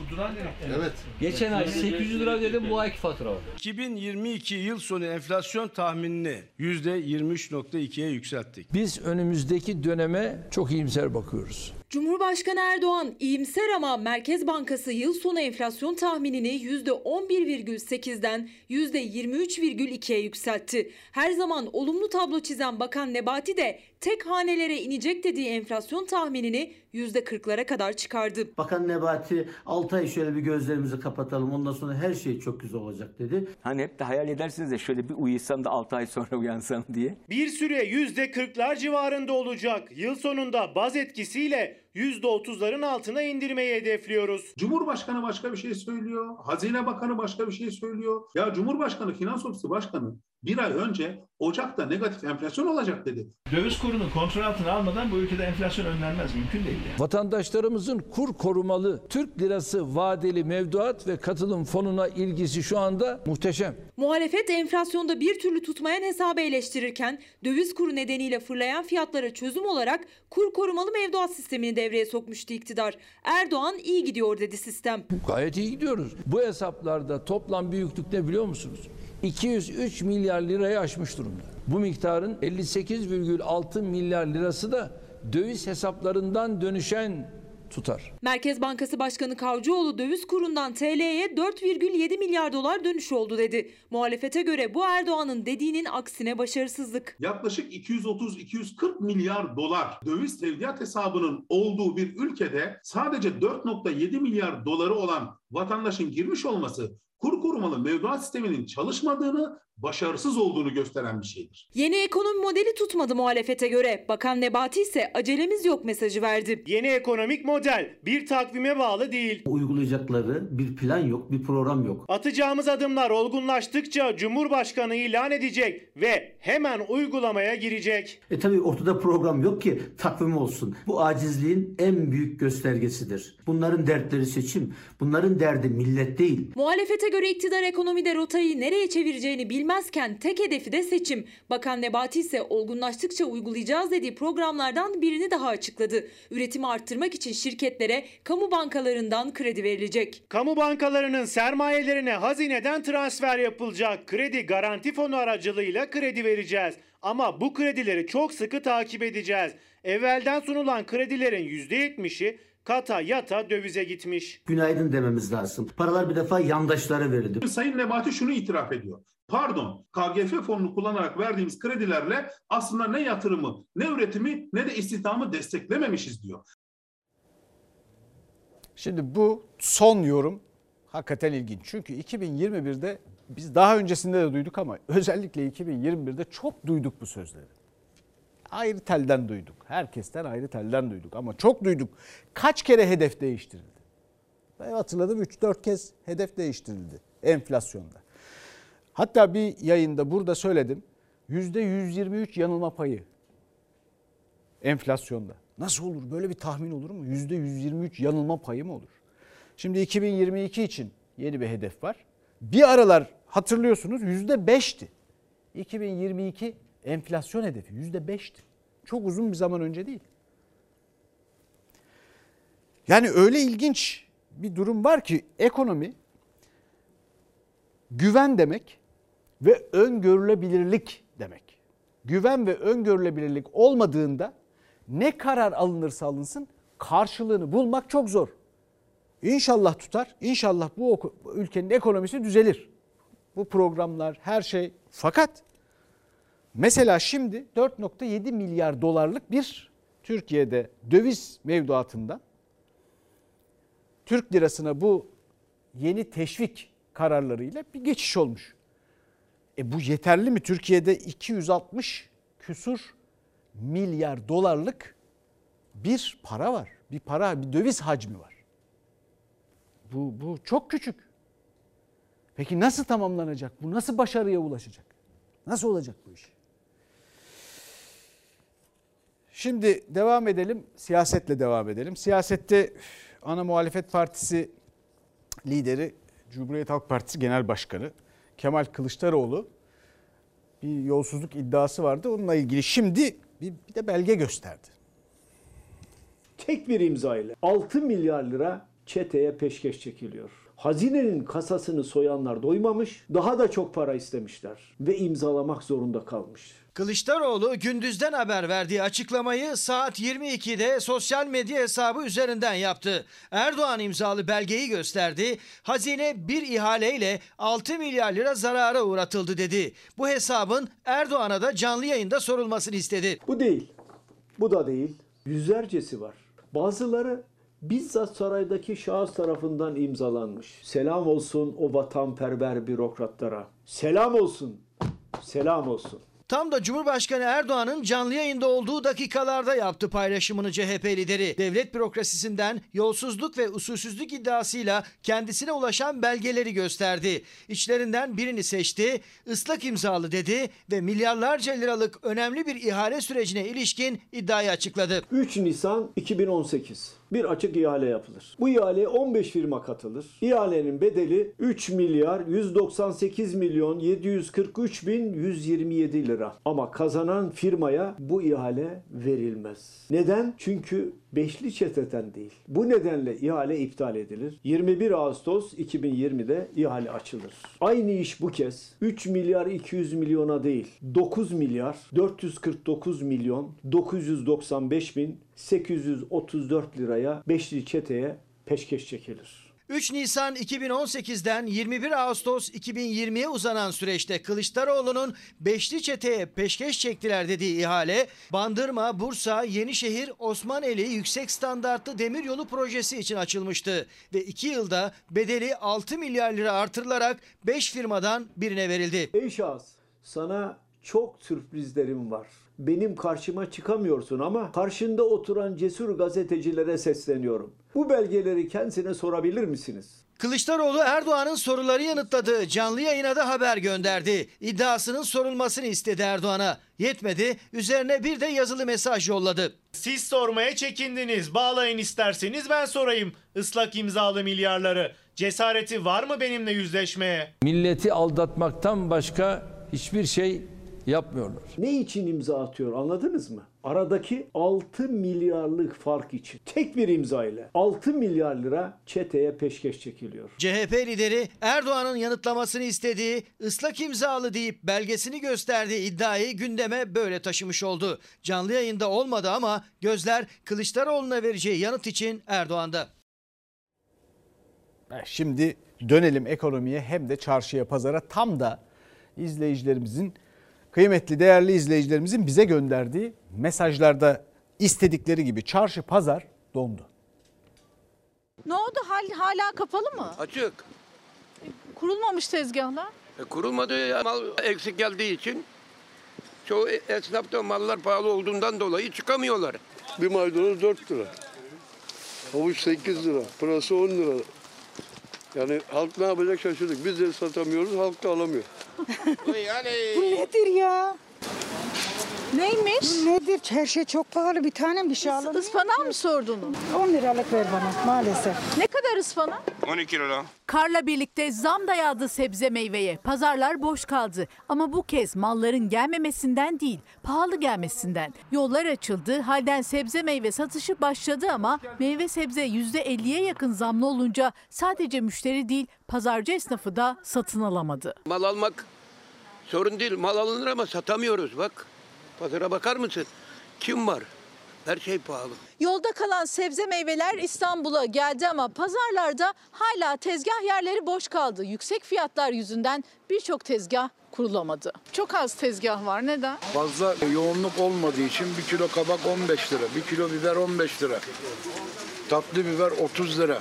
Bu duran Evet. Geçen ay 800 lira dedim bu ayki fatura var. 2022 yıl sonu enflasyon tahminini %23.2'ye yükselttik. Biz önümüzdeki döneme çok iyimser bakıyoruz. Cumhurbaşkanı Erdoğan iyimser ama Merkez Bankası yıl sonu enflasyon tahminini %11,8'den %23,2'ye yükseltti. Her zaman olumlu tablo çizen Bakan Nebati de tek hanelere inecek dediği enflasyon tahminini %40'lara kadar çıkardı. Bakan Nebati 6 ay şöyle bir gözlerimizi kapatalım ondan sonra her şey çok güzel olacak dedi. Hani hep de hayal edersiniz de şöyle bir uyusam da 6 ay sonra uyansam diye. Bir süre %40'lar civarında olacak. Yıl sonunda baz etkisiyle %30'ların altına indirmeyi hedefliyoruz. Cumhurbaşkanı başka bir şey söylüyor. Hazine Bakanı başka bir şey söylüyor. Ya Cumhurbaşkanı Finans Ofisi Başkanı bir ay önce Ocak'ta negatif enflasyon olacak dedi. Döviz kurunu kontrol altına almadan bu ülkede enflasyon önlenmez. Mümkün değil. Yani. Vatandaşlarımızın kur korumalı Türk lirası vadeli mevduat ve katılım fonuna ilgisi şu anda muhteşem. Muhalefet enflasyonda bir türlü tutmayan hesabı eleştirirken döviz kuru nedeniyle fırlayan fiyatlara çözüm olarak kur korumalı mevduat sistemini devreye sokmuştu iktidar. Erdoğan iyi gidiyor dedi sistem. Gayet iyi gidiyoruz. Bu hesaplarda toplam büyüklük ne biliyor musunuz? 203 milyar lirayı aşmış durumda. Bu miktarın 58,6 milyar lirası da döviz hesaplarından dönüşen tutar. Merkez Bankası Başkanı Kavcıoğlu döviz kurundan TL'ye 4,7 milyar dolar dönüş oldu dedi. Muhalefete göre bu Erdoğan'ın dediğinin aksine başarısızlık. Yaklaşık 230-240 milyar dolar döviz tevdiat hesabının olduğu bir ülkede sadece 4.7 milyar doları olan vatandaşın girmiş olması kur korumalı mevduat sisteminin çalışmadığını, başarısız olduğunu gösteren bir şeydir. Yeni ekonomi modeli tutmadı muhalefete göre. Bakan Nebati ise acelemiz yok mesajı verdi. Yeni ekonomik model bir takvime bağlı değil. Uygulayacakları bir plan yok, bir program yok. Atacağımız adımlar olgunlaştıkça Cumhurbaşkanı ilan edecek ve hemen uygulamaya girecek. E tabi ortada program yok ki takvim olsun. Bu acizliğin en büyük göstergesidir. Bunların dertleri seçim, bunların derdi millet değil. Muhalefete göre iktidar ekonomide rotayı nereye çevireceğini bilmezken tek hedefi de seçim. Bakan Nebati ise olgunlaştıkça uygulayacağız dediği programlardan birini daha açıkladı. Üretimi arttırmak için şirketlere kamu bankalarından kredi verilecek. Kamu bankalarının sermayelerine hazineden transfer yapılacak. Kredi garanti fonu aracılığıyla kredi vereceğiz. Ama bu kredileri çok sıkı takip edeceğiz. Evvelden sunulan kredilerin %70'i kata yata dövize gitmiş. Günaydın dememiz lazım. Paralar bir defa yandaşlara verildi. Sayın Nebati şunu itiraf ediyor. Pardon, KGF fonunu kullanarak verdiğimiz kredilerle aslında ne yatırımı, ne üretimi, ne de istihdamı desteklememişiz diyor. Şimdi bu son yorum hakikaten ilginç. Çünkü 2021'de biz daha öncesinde de duyduk ama özellikle 2021'de çok duyduk bu sözleri. Ayrı telden duyduk. Herkesten ayrı telden duyduk ama çok duyduk. Kaç kere hedef değiştirildi? Ben hatırladım 3-4 kez hedef değiştirildi enflasyonda. Hatta bir yayında burada söyledim. %123 yanılma payı enflasyonda. Nasıl olur? Böyle bir tahmin olur mu? %123 yanılma payı mı olur? Şimdi 2022 için yeni bir hedef var. Bir aralar hatırlıyorsunuz %5'ti. 2022 enflasyon hedefi %5'ti. Çok uzun bir zaman önce değil. Yani öyle ilginç bir durum var ki ekonomi güven demek ve öngörülebilirlik demek. Güven ve öngörülebilirlik olmadığında ne karar alınırsa alınsın karşılığını bulmak çok zor. İnşallah tutar. İnşallah bu ülkenin ekonomisi düzelir. Bu programlar her şey. Fakat mesela şimdi 4.7 milyar dolarlık bir Türkiye'de döviz mevduatında Türk lirasına bu yeni teşvik kararlarıyla bir geçiş olmuş. E bu yeterli mi? Türkiye'de 260 küsur milyar dolarlık bir para var. Bir para, bir döviz hacmi var. Bu, bu çok küçük. Peki nasıl tamamlanacak? Bu nasıl başarıya ulaşacak? Nasıl olacak bu iş? Şimdi devam edelim. Siyasetle devam edelim. Siyasette ana muhalefet partisi lideri Cumhuriyet Halk Partisi Genel Başkanı Kemal Kılıçdaroğlu bir yolsuzluk iddiası vardı. Onunla ilgili şimdi bir, bir de belge gösterdi. Tek bir imza ile 6 milyar lira çeteye peşkeş çekiliyor. Hazinenin kasasını soyanlar doymamış, daha da çok para istemişler ve imzalamak zorunda kalmış. Kılıçdaroğlu gündüzden haber verdiği açıklamayı saat 22'de sosyal medya hesabı üzerinden yaptı. Erdoğan imzalı belgeyi gösterdi. Hazine bir ihaleyle 6 milyar lira zarara uğratıldı dedi. Bu hesabın Erdoğan'a da canlı yayında sorulmasını istedi. Bu değil. Bu da değil. Yüzlercesi var. Bazıları bizzat saraydaki şahıs tarafından imzalanmış. Selam olsun o vatanperver bürokratlara. Selam olsun. Selam olsun. Tam da Cumhurbaşkanı Erdoğan'ın canlı yayında olduğu dakikalarda yaptı paylaşımını CHP lideri. Devlet bürokrasisinden yolsuzluk ve usulsüzlük iddiasıyla kendisine ulaşan belgeleri gösterdi. İçlerinden birini seçti, ıslak imzalı dedi ve milyarlarca liralık önemli bir ihale sürecine ilişkin iddiayı açıkladı. 3 Nisan 2018 bir açık ihale yapılır. Bu ihaleye 15 firma katılır. İhalenin bedeli 3 milyar 198 milyon 743 bin 127 lira. Ama kazanan firmaya bu ihale verilmez. Neden? Çünkü beşli çeteden değil. Bu nedenle ihale iptal edilir. 21 Ağustos 2020'de ihale açılır. Aynı iş bu kez 3 milyar 200 milyona değil 9 milyar 449 milyon 995 bin 834 liraya beşli çeteye peşkeş çekilir. 3 Nisan 2018'den 21 Ağustos 2020'ye uzanan süreçte Kılıçdaroğlu'nun Beşli Çete'ye peşkeş çektiler dediği ihale, Bandırma, Bursa, Yenişehir, Osmaneli Yüksek Standartlı Demiryolu projesi için açılmıştı. Ve 2 yılda bedeli 6 milyar lira artırılarak 5 firmadan birine verildi. Ey şahıs sana çok sürprizlerim var. Benim karşıma çıkamıyorsun ama karşında oturan cesur gazetecilere sesleniyorum. Bu belgeleri kendisine sorabilir misiniz? Kılıçdaroğlu Erdoğan'ın soruları yanıtladı. Canlı yayına da haber gönderdi. İddiasının sorulmasını istedi Erdoğan'a. Yetmedi. Üzerine bir de yazılı mesaj yolladı. Siz sormaya çekindiniz. Bağlayın isterseniz ben sorayım. Islak imzalı milyarları. Cesareti var mı benimle yüzleşmeye? Milleti aldatmaktan başka hiçbir şey yapmıyorlar. Ne için imza atıyor anladınız mı? Aradaki 6 milyarlık fark için tek bir imza ile 6 milyar lira çeteye peşkeş çekiliyor. CHP lideri Erdoğan'ın yanıtlamasını istediği ıslak imzalı deyip belgesini gösterdiği iddiayı gündeme böyle taşımış oldu. Canlı yayında olmadı ama gözler Kılıçdaroğlu'na vereceği yanıt için Erdoğan'da. Şimdi dönelim ekonomiye hem de çarşıya pazara tam da izleyicilerimizin kıymetli değerli izleyicilerimizin bize gönderdiği mesajlarda istedikleri gibi çarşı pazar dondu. Ne oldu? Hal, hala kapalı mı? Açık. Kurulmamış tezgahlar. E, kurulmadı mal eksik geldiği için çoğu esnaf da mallar pahalı olduğundan dolayı çıkamıyorlar. Bir maydanoz 4 lira. Havuç 8 lira. Pırası 10 lira. Yani halk ne yapacak şaşırdık. Biz de satamıyoruz, halk da alamıyor. yani... Bu nedir ya? Neymiş? Nedir? Her şey çok pahalı. Bir tane bir şey alalım. Ispanağı mı sordun? 10 liralık ver bana maalesef. Ne kadar ıspanak? 12 lira. Karla birlikte zam da yağdı sebze meyveye. Pazarlar boş kaldı. Ama bu kez malların gelmemesinden değil, pahalı gelmesinden. Yollar açıldı, halden sebze meyve satışı başladı ama meyve sebze %50'ye yakın zamlı olunca sadece müşteri değil, pazarcı esnafı da satın alamadı. Mal almak sorun değil. Mal alınır ama satamıyoruz bak. Pazara bakar mısın? Kim var? Her şey pahalı. Yolda kalan sebze meyveler İstanbul'a geldi ama pazarlarda hala tezgah yerleri boş kaldı. Yüksek fiyatlar yüzünden birçok tezgah kurulamadı. Çok az tezgah var. Neden? Fazla yoğunluk olmadığı için bir kilo kabak 15 lira, bir kilo biber 15 lira. Tatlı biber 30 lira.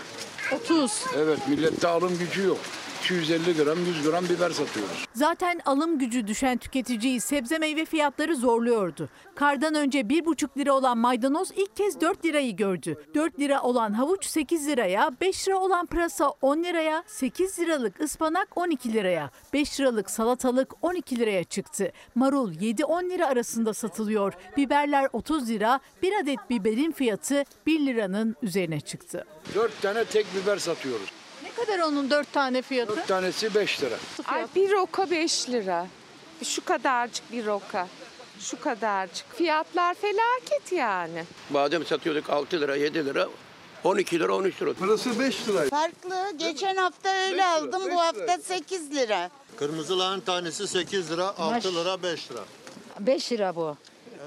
30. Evet millette alım gücü yok. 250 gram 100 gram biber satıyoruz. Zaten alım gücü düşen tüketiciyi sebze meyve fiyatları zorluyordu. Kardan önce 1,5 lira olan maydanoz ilk kez 4 lirayı gördü. 4 lira olan havuç 8 liraya, 5 lira olan pırasa 10 liraya, 8 liralık ıspanak 12 liraya, 5 liralık salatalık 12 liraya çıktı. Marul 7-10 lira arasında satılıyor. Biberler 30 lira, bir adet biberin fiyatı 1 liranın üzerine çıktı. 4 tane tek biber satıyoruz. Kadar onun 4 tane fiyatı? 4 tanesi 5 lira. Ay bir roka 5 lira. Şu kadarcık bir roka. Şu kadarcık. Fiyatlar felaket yani. Badem satıyorduk 6 lira 7 lira. 12 lira 13 lira. Burası 5 lira. Farklı. Geçen hafta öyle aldım. Bu hafta 8 lira. Kırmızı lahana tanesi 8 lira, 6 lira, 5 lira. 5 lira bu.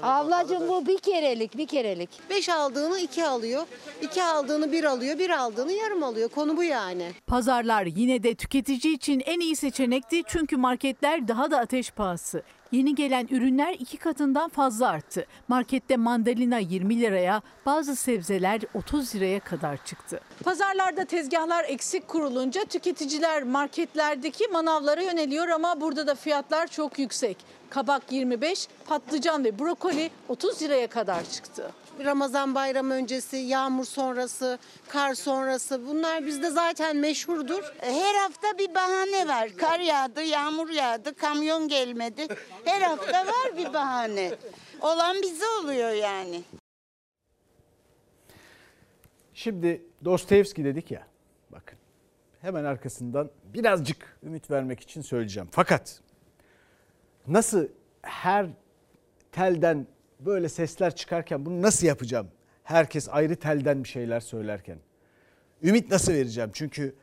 Ablacığım bu bir kerelik, bir kerelik. 5 aldığını 2 alıyor. 2 aldığını 1 alıyor. 1 aldığını yarım alıyor. Konu bu yani. Pazarlar yine de tüketici için en iyi seçenekti çünkü marketler daha da ateş pahası. Yeni gelen ürünler iki katından fazla arttı. Markette mandalina 20 liraya, bazı sebzeler 30 liraya kadar çıktı. Pazarlarda tezgahlar eksik kurulunca tüketiciler marketlerdeki manavlara yöneliyor ama burada da fiyatlar çok yüksek. Kabak 25, patlıcan ve brokoli 30 liraya kadar çıktı. Ramazan bayramı öncesi, yağmur sonrası, kar sonrası bunlar bizde zaten meşhurdur. Her hafta bir bahane var. Kar yağdı, yağmur yağdı, kamyon gelmedi. Her hafta var bir bahane. Olan bize oluyor yani. Şimdi Dostoyevski dedik ya. Bakın hemen arkasından birazcık ümit vermek için söyleyeceğim. Fakat nasıl her telden böyle sesler çıkarken bunu nasıl yapacağım? Herkes ayrı telden bir şeyler söylerken. Ümit nasıl vereceğim? Çünkü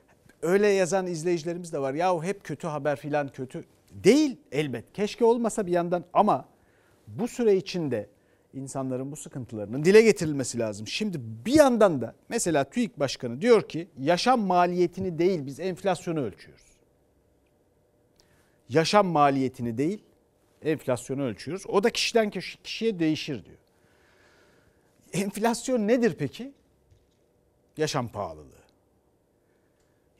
öyle yazan izleyicilerimiz de var. Yahu hep kötü haber filan kötü. Değil elbet. Keşke olmasa bir yandan ama bu süre içinde insanların bu sıkıntılarının dile getirilmesi lazım. Şimdi bir yandan da mesela TÜİK Başkanı diyor ki yaşam maliyetini değil biz enflasyonu ölçüyoruz. Yaşam maliyetini değil enflasyonu ölçüyoruz. O da kişiden kişiye değişir diyor. Enflasyon nedir peki? Yaşam pahalılığı.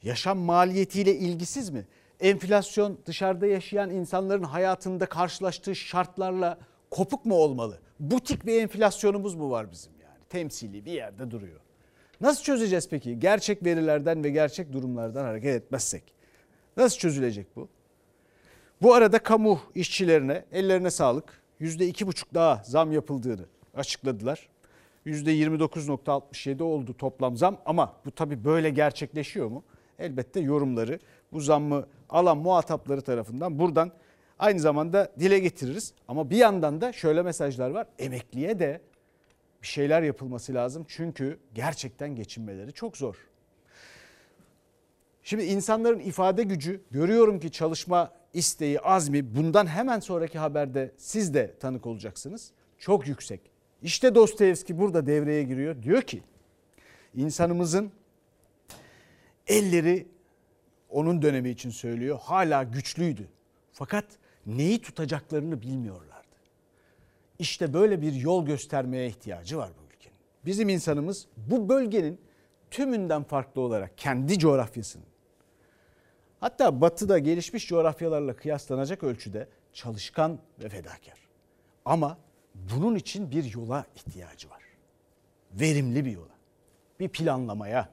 Yaşam maliyetiyle ilgisiz mi? Enflasyon dışarıda yaşayan insanların hayatında karşılaştığı şartlarla kopuk mu olmalı? Butik bir enflasyonumuz mu var bizim yani? Temsili bir yerde duruyor. Nasıl çözeceğiz peki? Gerçek verilerden ve gerçek durumlardan hareket etmezsek. Nasıl çözülecek bu? Bu arada kamu işçilerine ellerine sağlık. %2,5 daha zam yapıldığını açıkladılar. %29.67 oldu toplam zam ama bu tabii böyle gerçekleşiyor mu? Elbette yorumları bu zammı alan muhatapları tarafından buradan aynı zamanda dile getiririz. Ama bir yandan da şöyle mesajlar var. Emekliye de bir şeyler yapılması lazım. Çünkü gerçekten geçinmeleri çok zor. Şimdi insanların ifade gücü görüyorum ki çalışma isteği, azmi bundan hemen sonraki haberde siz de tanık olacaksınız. Çok yüksek. İşte Dostoyevski burada devreye giriyor. Diyor ki insanımızın elleri onun dönemi için söylüyor hala güçlüydü. Fakat neyi tutacaklarını bilmiyorlardı. İşte böyle bir yol göstermeye ihtiyacı var bu ülkenin. Bizim insanımız bu bölgenin tümünden farklı olarak kendi coğrafyasının hatta batıda gelişmiş coğrafyalarla kıyaslanacak ölçüde çalışkan ve fedakar. Ama bunun için bir yola ihtiyacı var. Verimli bir yola. Bir planlamaya.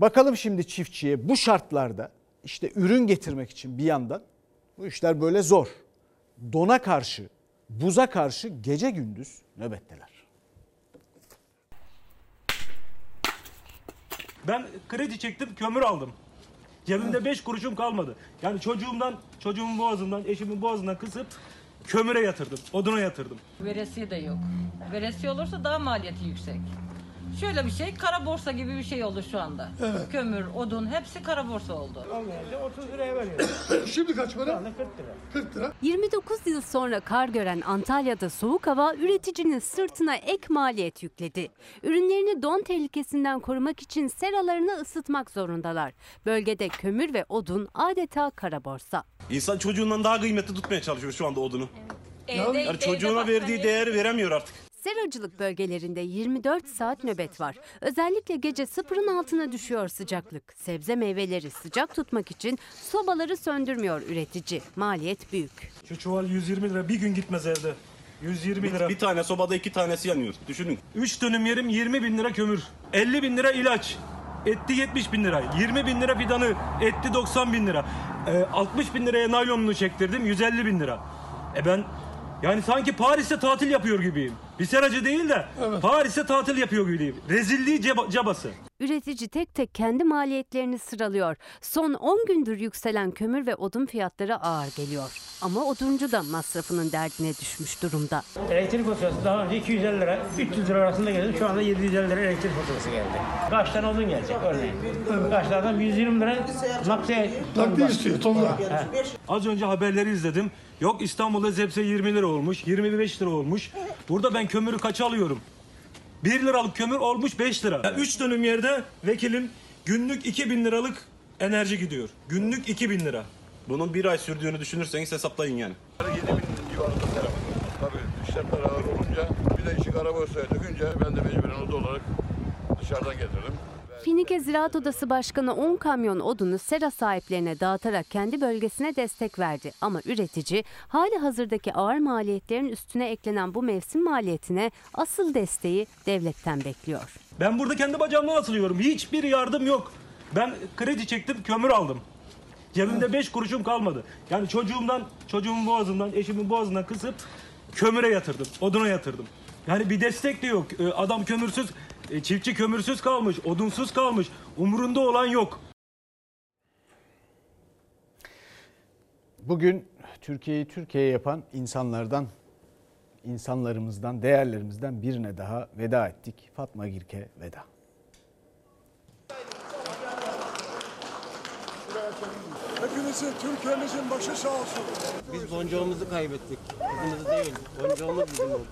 Bakalım şimdi çiftçiye bu şartlarda işte ürün getirmek için bir yandan bu işler böyle zor. Dona karşı, buza karşı gece gündüz nöbetteler. Ben kredi çektim, kömür aldım. Cebimde beş kuruşum kalmadı. Yani çocuğumdan, çocuğumun boğazından, eşimin boğazından kısıp kömüre yatırdım, oduna yatırdım. Veresiye de yok. Veresiye olursa daha maliyeti yüksek. Şöyle bir şey, kara borsa gibi bir şey oldu şu anda. Evet. Kömür, odun hepsi kara borsa oldu. 30 liraya veriyor. Şimdi kaç para? 40 lira. 40 lira. 29 yıl sonra kar gören Antalya'da soğuk hava üreticinin sırtına ek maliyet yükledi. Ürünlerini don tehlikesinden korumak için seralarını ısıtmak zorundalar. Bölgede kömür ve odun adeta kara borsa. İnsan çocuğundan daha kıymetli tutmaya çalışıyor şu anda odunu. Evde- yani çocuğuna evde verdiği değeri veremiyor artık. Seracılık bölgelerinde 24 saat nöbet var. Özellikle gece sıfırın altına düşüyor sıcaklık. Sebze meyveleri sıcak tutmak için sobaları söndürmüyor üretici. Maliyet büyük. Şu çuval 120 lira bir gün gitmez evde. 120 lira. Bir tane sobada iki tanesi yanıyor. Düşünün. 3 dönüm yerim 20 bin lira kömür. 50 bin lira ilaç. Etti 70 bin lira. 20 bin lira fidanı. Etti 90 bin lira. Ee, 60 bin liraya naylonunu çektirdim. 150 bin lira. E ben yani sanki Paris'te tatil yapıyor gibiyim. Bir seracı değil de Paris'te tatil yapıyor gibiyim. Rezilliği ceba- cabası. Üretici tek tek kendi maliyetlerini sıralıyor. Son 10 gündür yükselen kömür ve odun fiyatları ağır geliyor. Ama oduncu da masrafının derdine düşmüş durumda. Elektrik faturası daha önce 250 lira, 300 lira arasında geldi. Şu anda 750 lira elektrik faturası geldi. Kaç tane odun gelecek örneğin? Kaç tane adam 120 lira nakliye Nakliye istiyor tonla. Az önce haberleri izledim. Yok İstanbul'da zepse 20 lira olmuş, 25 lira olmuş. Burada ben kömürü kaça alıyorum? 1 liralık kömür olmuş 5 lira. 3 dönüm yerde vekilim günlük 2000 liralık enerji gidiyor. Günlük 2000 lira. Bunun bir ay sürdüğünü düşünürseniz hesaplayın yani. civarında serap. Tabii işlemler ağır olunca bir de işi borsaya dökünce ben de mecburen oda olarak dışarıdan getirdim. Finike Ziraat Odası Başkanı 10 kamyon odunu sera sahiplerine dağıtarak kendi bölgesine destek verdi. Ama üretici hali hazırdaki ağır maliyetlerin üstüne eklenen bu mevsim maliyetine asıl desteği devletten bekliyor. Ben burada kendi bacağımdan asılıyorum. Hiçbir yardım yok. Ben kredi çektim, kömür aldım. Cebimde 5 kuruşum kalmadı. Yani çocuğumdan, çocuğumun boğazından, eşimin boğazından kısıp kömüre yatırdım, oduna yatırdım. Yani bir destek de yok. Ee, Adam kömürsüz, e, çiftçi kömürsüz kalmış, odunsuz kalmış. Umurunda olan yok. Bugün Türkiye'yi Türkiye yapan insanlardan insanlarımızdan, değerlerimizden birine daha veda ettik. Fatma Girke veda. Hepinizin, Türkiye'mizin başı sağ olsun. Biz boncuğumuzu kaybettik. Kızımızı değil. Boncuğumuz bizim oldu.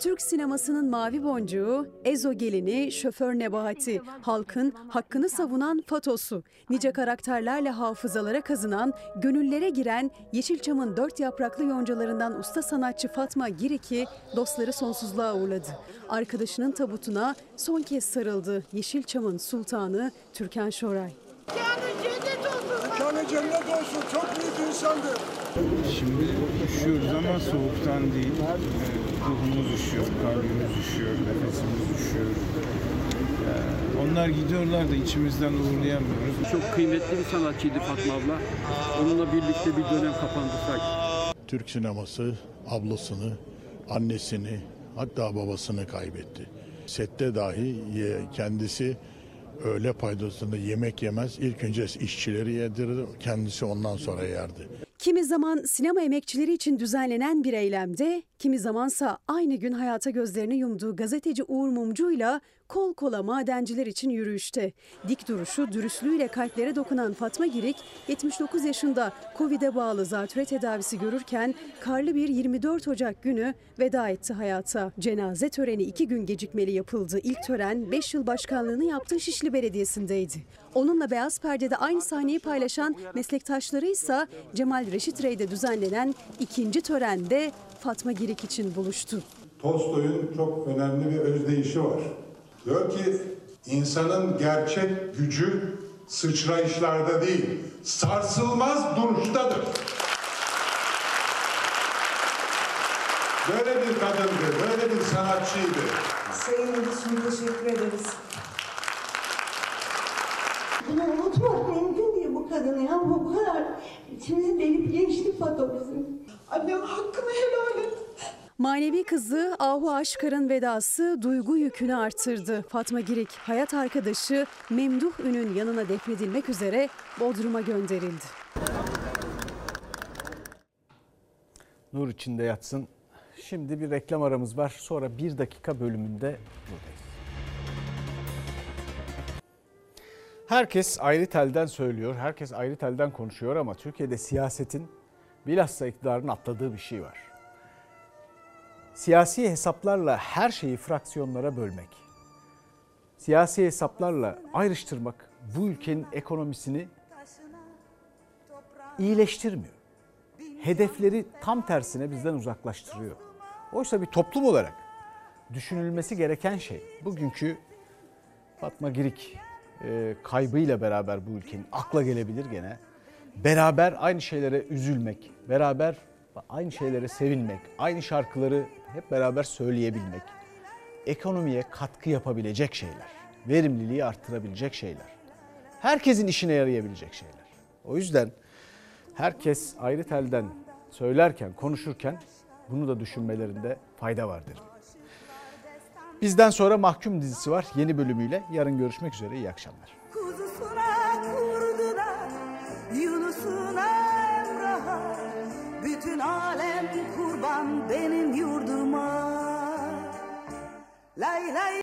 Türk sinemasının mavi boncuğu, Ezo gelini, şoför Nebahati, halkın hakkını savunan Fatos'u, nice karakterlerle hafızalara kazınan, gönüllere giren Yeşilçam'ın dört yapraklı yoncalarından usta sanatçı Fatma Girik'i dostları sonsuzluğa uğurladı. Arkadaşının tabutuna son kez sarıldı Yeşilçam'ın sultanı Türkan Şoray. Mekanı cennet olsun. Çok büyük insandı. Şimdi üşüyoruz ama soğuktan değil. Ee, Ruhumuz üşüyor, kalbimiz üşüyor, nefesimiz üşüyor. Ee, Onlar gidiyorlar da içimizden uğurlayamıyoruz. Çok kıymetli bir sanatçıydı Fatma abla. Onunla birlikte bir dönem kapandı sanki. Türk sineması ablasını, annesini, hatta babasını kaybetti. Sette dahi kendisi öğle paydasında yemek yemez. İlk önce işçileri yedirirdi, kendisi ondan sonra yerdi. Kimi zaman sinema emekçileri için düzenlenen bir eylemde, kimi zamansa aynı gün hayata gözlerini yumduğu gazeteci Uğur Mumcu'yla kol kola madenciler için yürüyüşte. Dik duruşu, dürüstlüğüyle kalplere dokunan Fatma Girik, 79 yaşında Covid'e bağlı zatüre tedavisi görürken karlı bir 24 Ocak günü veda etti hayata. Cenaze töreni iki gün gecikmeli yapıldı. İlk tören 5 yıl başkanlığını yaptığı Şişli Belediyesi'ndeydi. Onunla beyaz perdede aynı sahneyi paylaşan meslektaşları ise Cemal Reşit Rey'de düzenlenen ikinci törende Fatma Girik için buluştu. Tolstoy'un çok önemli bir özdeyişi var. Diyor ki insanın gerçek gücü sıçrayışlarda değil, sarsılmaz duruştadır. Böyle bir kadındı, böyle bir sanatçıydı. Sayın Edison teşekkür ederiz. Bunu unutmak mümkün değil bu kadını ya. Bu bu kadar içimizi delip geçti Fato bizim. Annem hakkını helal et. Manevi kızı Ahu Aşkar'ın vedası duygu yükünü artırdı. Fatma Girik hayat arkadaşı Memduh Ün'ün yanına defnedilmek üzere Bodrum'a gönderildi. Nur içinde yatsın. Şimdi bir reklam aramız var. Sonra bir dakika bölümünde buradayız. Herkes ayrı telden söylüyor, herkes ayrı telden konuşuyor ama Türkiye'de siyasetin bilhassa iktidarın atladığı bir şey var. Siyasi hesaplarla her şeyi fraksiyonlara bölmek, siyasi hesaplarla ayrıştırmak bu ülkenin ekonomisini iyileştirmiyor. Hedefleri tam tersine bizden uzaklaştırıyor. Oysa bir toplum olarak düşünülmesi gereken şey bugünkü Fatma Girik e, kaybıyla beraber bu ülkenin akla gelebilir gene. Beraber aynı şeylere üzülmek, beraber aynı şeylere sevinmek, aynı şarkıları hep beraber söyleyebilmek. Ekonomiye katkı yapabilecek şeyler, verimliliği arttırabilecek şeyler. Herkesin işine yarayabilecek şeyler. O yüzden herkes ayrı telden söylerken, konuşurken bunu da düşünmelerinde fayda var derim. Bizden sonra Mahkum dizisi var yeni bölümüyle. Yarın görüşmek üzere. İyi akşamlar. Yunus'una Emrah'a Bütün alem kurban benim yurduma la la